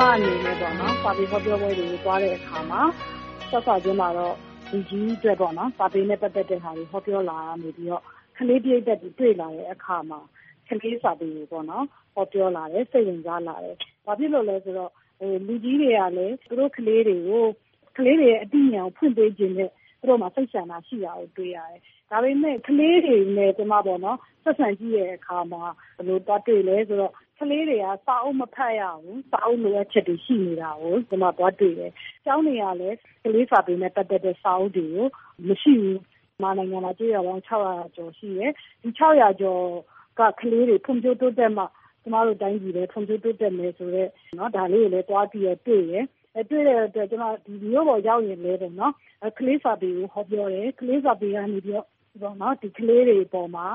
မအနေနဲ့စာပေဟောပြောပွဲတွေကိုသွားတဲ့အခါမှာ စစချင်းမှာတော့ လူကြီးအတွက်စာပေနဲ့ပတ်သက်တဲ့ဟာတွေ ဟောပြောလာကနေပြီးတော့ ကလေးပရိသတ်တွေတွေ့လာတဲ့အခါမှာ ကလေးစာပေကိုဟောပြောလာတယ်၊စိတ်ဝင်စားလာတယ်။ဘာဖြစ်လို့လဲဆိုတော့ လူကြီးတွေကလည်း သူတို့ကလေးတွေကို ကလေးတွေရဲ့အသိဉာဏ်ကို ဖွင့်ပေးချင်တဲ့ သူတို့မှာ စိတ်ဆန္ဒရှိတာကို တွေ့ရတယ်။ဒါပေမဲ့ ကလေးတွေနဲ့ ကျမ ဆက်ဆံကြည့်တဲ့အခါမှာ ဘယ်လိုသွားတွေ့လဲဆိုတော့ ကလေးတွေက စာအုပ်မဖတ်ရဘူး။စာအုပ်လိုအပ်ချက်တွေ ရှိနေတာကို ကျမ သွားတွေ့တယ်။ကျောင်းတွေကလည်း ကလေးစာပေနဲ့ ပတ်သက်တဲ့ စာအုပ်တွေကို မရှိဘူး။မြန်မာနိုင်ငံမှာ ကျေးရွာပေါင်း ၆၀၀ ကျော်ရှိတယ်။ဒီ ၆၀၀ ကျော်က ကလေးတွေ ဖွံ့ဖြိုးတိုးတက်မှ ကျမတို့တိုင်းပြည်လည်း ဖွံ့ဖြိုးတိုးတက်မယ်ဆိုတဲ့ ဒါလေးကိုလည်း သွားပြီးတော့ တွေ့တယ်။ တွေ့တဲ့အတွက် ကျမ မြို့ပေါ်ရောက်ရင်လည်း ကလေးစာပေကို ဟောပြောတယ်။ကလေးစာပေကနေပြီးတော့ဒီကလေးတွေအပေါ်မှာ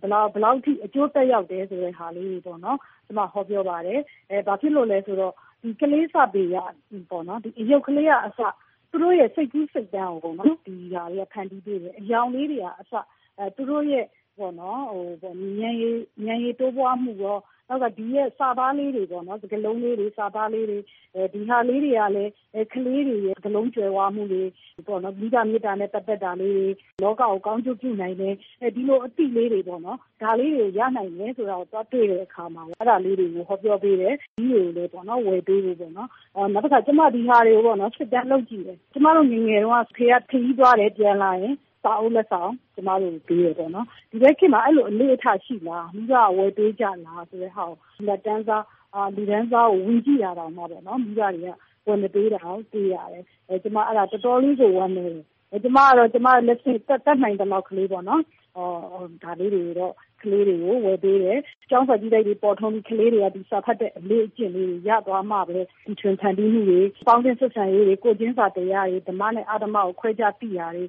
ဘယ်လောက်အထိ အကျိုးသက်ရောက်တယ်ဆိုတဲ့ဟာလေးတွေ ကျမ ဟောပြောပါတယ်။ဘာဖြစ်လို့လဲဆိုတော့ ကလေးစာပေက အရုပ်ကလေးကအစ သူတို့ရဲ့ စိတ်ကူးစိတ်သန်းကို ဒီဟာတွေက ဖန်တီးပေးတယ်။အရောင်လေးတွေကအစ သူတို့ရဲ့ ဉာဏ်ရည်တိုးပွားမှုရော နောက်ကဒီရဲ့စာသားလေးတွေစကားလုံးလေးတွေစာသားလေးတွေဒီဟာလေးတွေကလည်းကလေးတွေရဲ့စကားလုံးကြွယ်ဝမှုတွေမေတ္တာမေတ္တာနဲ့ပတ်သက်တာလေးတွေလောကကိုကောင်းကျိုးပြုနိုင်တယ်ဒီလိုအသိလေးတွေဒါလေးတွေကိုရနိုင်တယ်ဆိုတာကိုသွားတွေ့တဲ့အခါမှာအဲဒါလေးတွေကိုဟောပြောပေးတယ်။ကြီးတွေကိုလည်းဝယ်ပေးဖို့။နောက်တခါကျမဒီဟာတွေကိုစစ်တမ်းလုပ်ကြည့်တယ်။ကျမတို့ငယ်ငယ်တုန်းကအဖေကခရီးသွားတယ်ပြန်လာရင် စာအုပ်လက်ဆောင်ကျမတို့ကိုပေးတယ်ပေါ့နော်။ဒီဘက်ခေတ်မှာအဲလိုအလေ့အထရှိလား။မိဘကဝယ်ပေးကြလားဆိုတဲ့ဟာကိုလတ်တန်းစားလူတန်းစားကိုဝင်ကြည့်တာတောင်မှမိဘတွေကဝယ်မပေးတာကိုတွေ့ရတယ်။ကျမအဲဒါတော်တော်လေးကိုဝမ်းနည်းတယ်။ကျမကတော့ကျမလက်ရှိတတ်နိုင်သလောက်ကလေးပေါ့နော်ဒါလေးတွေကိုတော့ ကလေးတွေကို ဝယ်ပေးတယ်။ကျောင်းစာကြည့်တိုက်တွေ ပေါ်ထွန်းပြီး ကလေးတွေကစာဖတ်တဲ့ အလေ့အကျင့်လေးတွေ ရသွားမှပဲ တီထွင်ဖန်တီးမှုတွေ၊ပေါင်းသင်းဆက်ဆံရေးတွေ၊ကိုယ်ချင်းစာတရားတွေ၊ဓမ္မနဲ့ အဓမ္မကို ခွဲခြားသိတာတွေ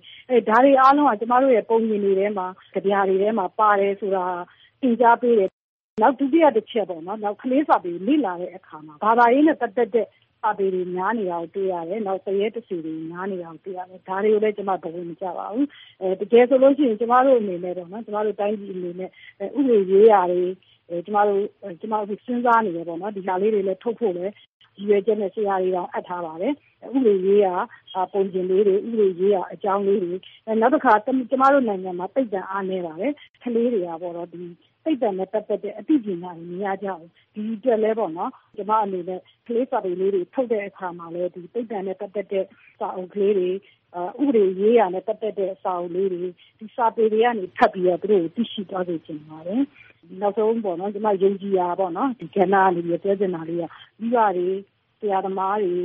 ဒါတွေအားလုံးက ကျမတို့ရဲ့ ပုံပြင်တွေထဲမှာ၊ကဗျာတွေထဲမှာ ပါတယ်ဆိုတာ သင်ကြားပေးတယ်။နောက် ဒုတိယတချက်ကကလေးစာပေ လေ့လာတဲ့အခါမှာ ဘာသာရေးနဲ့ ပတ်သက်တဲ့ စာပေတွေများနေတာကိုတွေ့ရတယ်။နောက်သရဲတစေတွေများနေတာကိုတွေ့ရတယ်။ဒါတွေကိုလည်းကျမဘဝင်မကျပါဘူး။တကယ်ဆိုလို့ရှိရင်ကျမတို့အနေနဲ့ကျမတို့တိုင်းပြည်အနေနဲ့ဥပဒေရေးရာတွေကျမတို့စဉ်းစားနေတယ်။ဒီဟာလေးတွေလည်းထုတ်ဖို့လည်းရည်ရွယ်ချက်နဲ့ဆရာတွေတောင်အပ်ထားပါတယ်။ဥပဒေရေးရာပုံပြင်လေးတွေ၊ဥပဒေရေးရာအကြောင်းလေးတွေ။နောက်တခါကျမတို့နိုင်ငံမှာသိပ္ပံအားနည်းပါတယ်။ကလေးတွေက သိပ္ပံနဲ့ပတ်သက်တဲ့အသိပညာတွေမရကြဘူး။ဒီအတွက်လည်းကျမအနေနဲ့ကလေးစာပေလေးတွေထုတ်တဲ့အခါမှာလည်းသိပ္ပံနဲ့ပတ်သက်တဲ့စာအုပ်ကလေးတွေ၊ဥပဒေရေးရာနဲ့ပတ်သက်တဲ့စာအုပ်လေးတွေဒီစာပေတွေကနေဖတ်ပြီးတော့သူတို့ကိုသိရှိသွားစေချင်ပါတယ်။နောက်ဆုံးကျမယုံကြည်ရာဒီကဏ္ဍကနေပြောချင်တာလေးကမိဘတွေ၊ဆရာသမားတွေ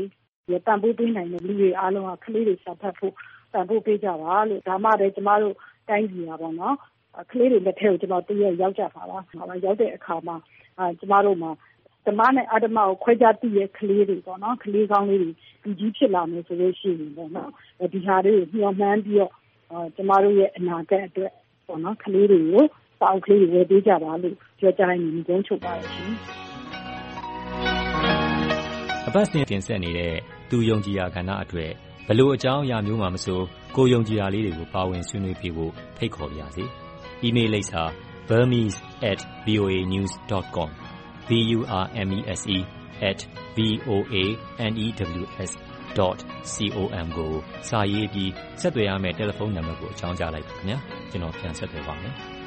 ၊ပံ့ပိုးပေးနိုင်တဲ့လူတွေအားလုံးကကလေးတွေစာဖတ်ဖို့ပံ့ပိုးပေးကြပါလို့။ဒါမှပဲကျမတို့တိုင်းပြည်က ကလေးတွေလက်ထဲကိုကျမတရက်ရောက်ကြမှာပါ။ရောက်တဲ့အခါမှာကျမတို့မှာဓမ္မနဲ့အဓမ္မကိုခွဲခြားသိတဲ့ကလေးတွေ၊ကလေးကောင်းလေးတွေလူကြီးဖြစ်လာမယ်ဆိုလို့ရှိရင်ဒီဟာလေးကိုမျှော်မှန်းပြီးတော့ကျမတို့ရဲ့အနာဂတ်အတွက်ကလေးတွေကိုစာအုပ်ကလေးတွေဝယ်ပေးကြပါလို့ပြောကြားရင်းနိဂုံးချုပ်ပါတယ်ရှင်။အပတ်စဉ်တင်ဆက်နေတဲ့သူယုံကြည်ရာကဏ္ဍအတွက်ဘယ်လိုအကြောင်းအရာမျိုးမှာမဆိုကိုယ်ယုံကြည်ရာလေးတွေကိုပါဝင်ဆွေးနွေးပေးဖို့ဖိတ်ခေါ်ပါရစေ။ အီးမေးလ်လိပ်စာ burmese@voanews.com burmese@voanews.com ကိုစာရေးပြီးဆက်သွယ်ရမယ့်တယ်လီဖုန်းနံပါတ်ကိုအကြောင်းကြားလိုက်ပါခင်ဗျာ။ကျွန်တော်ပြန်ဆက်သွယ်ပါမယ်။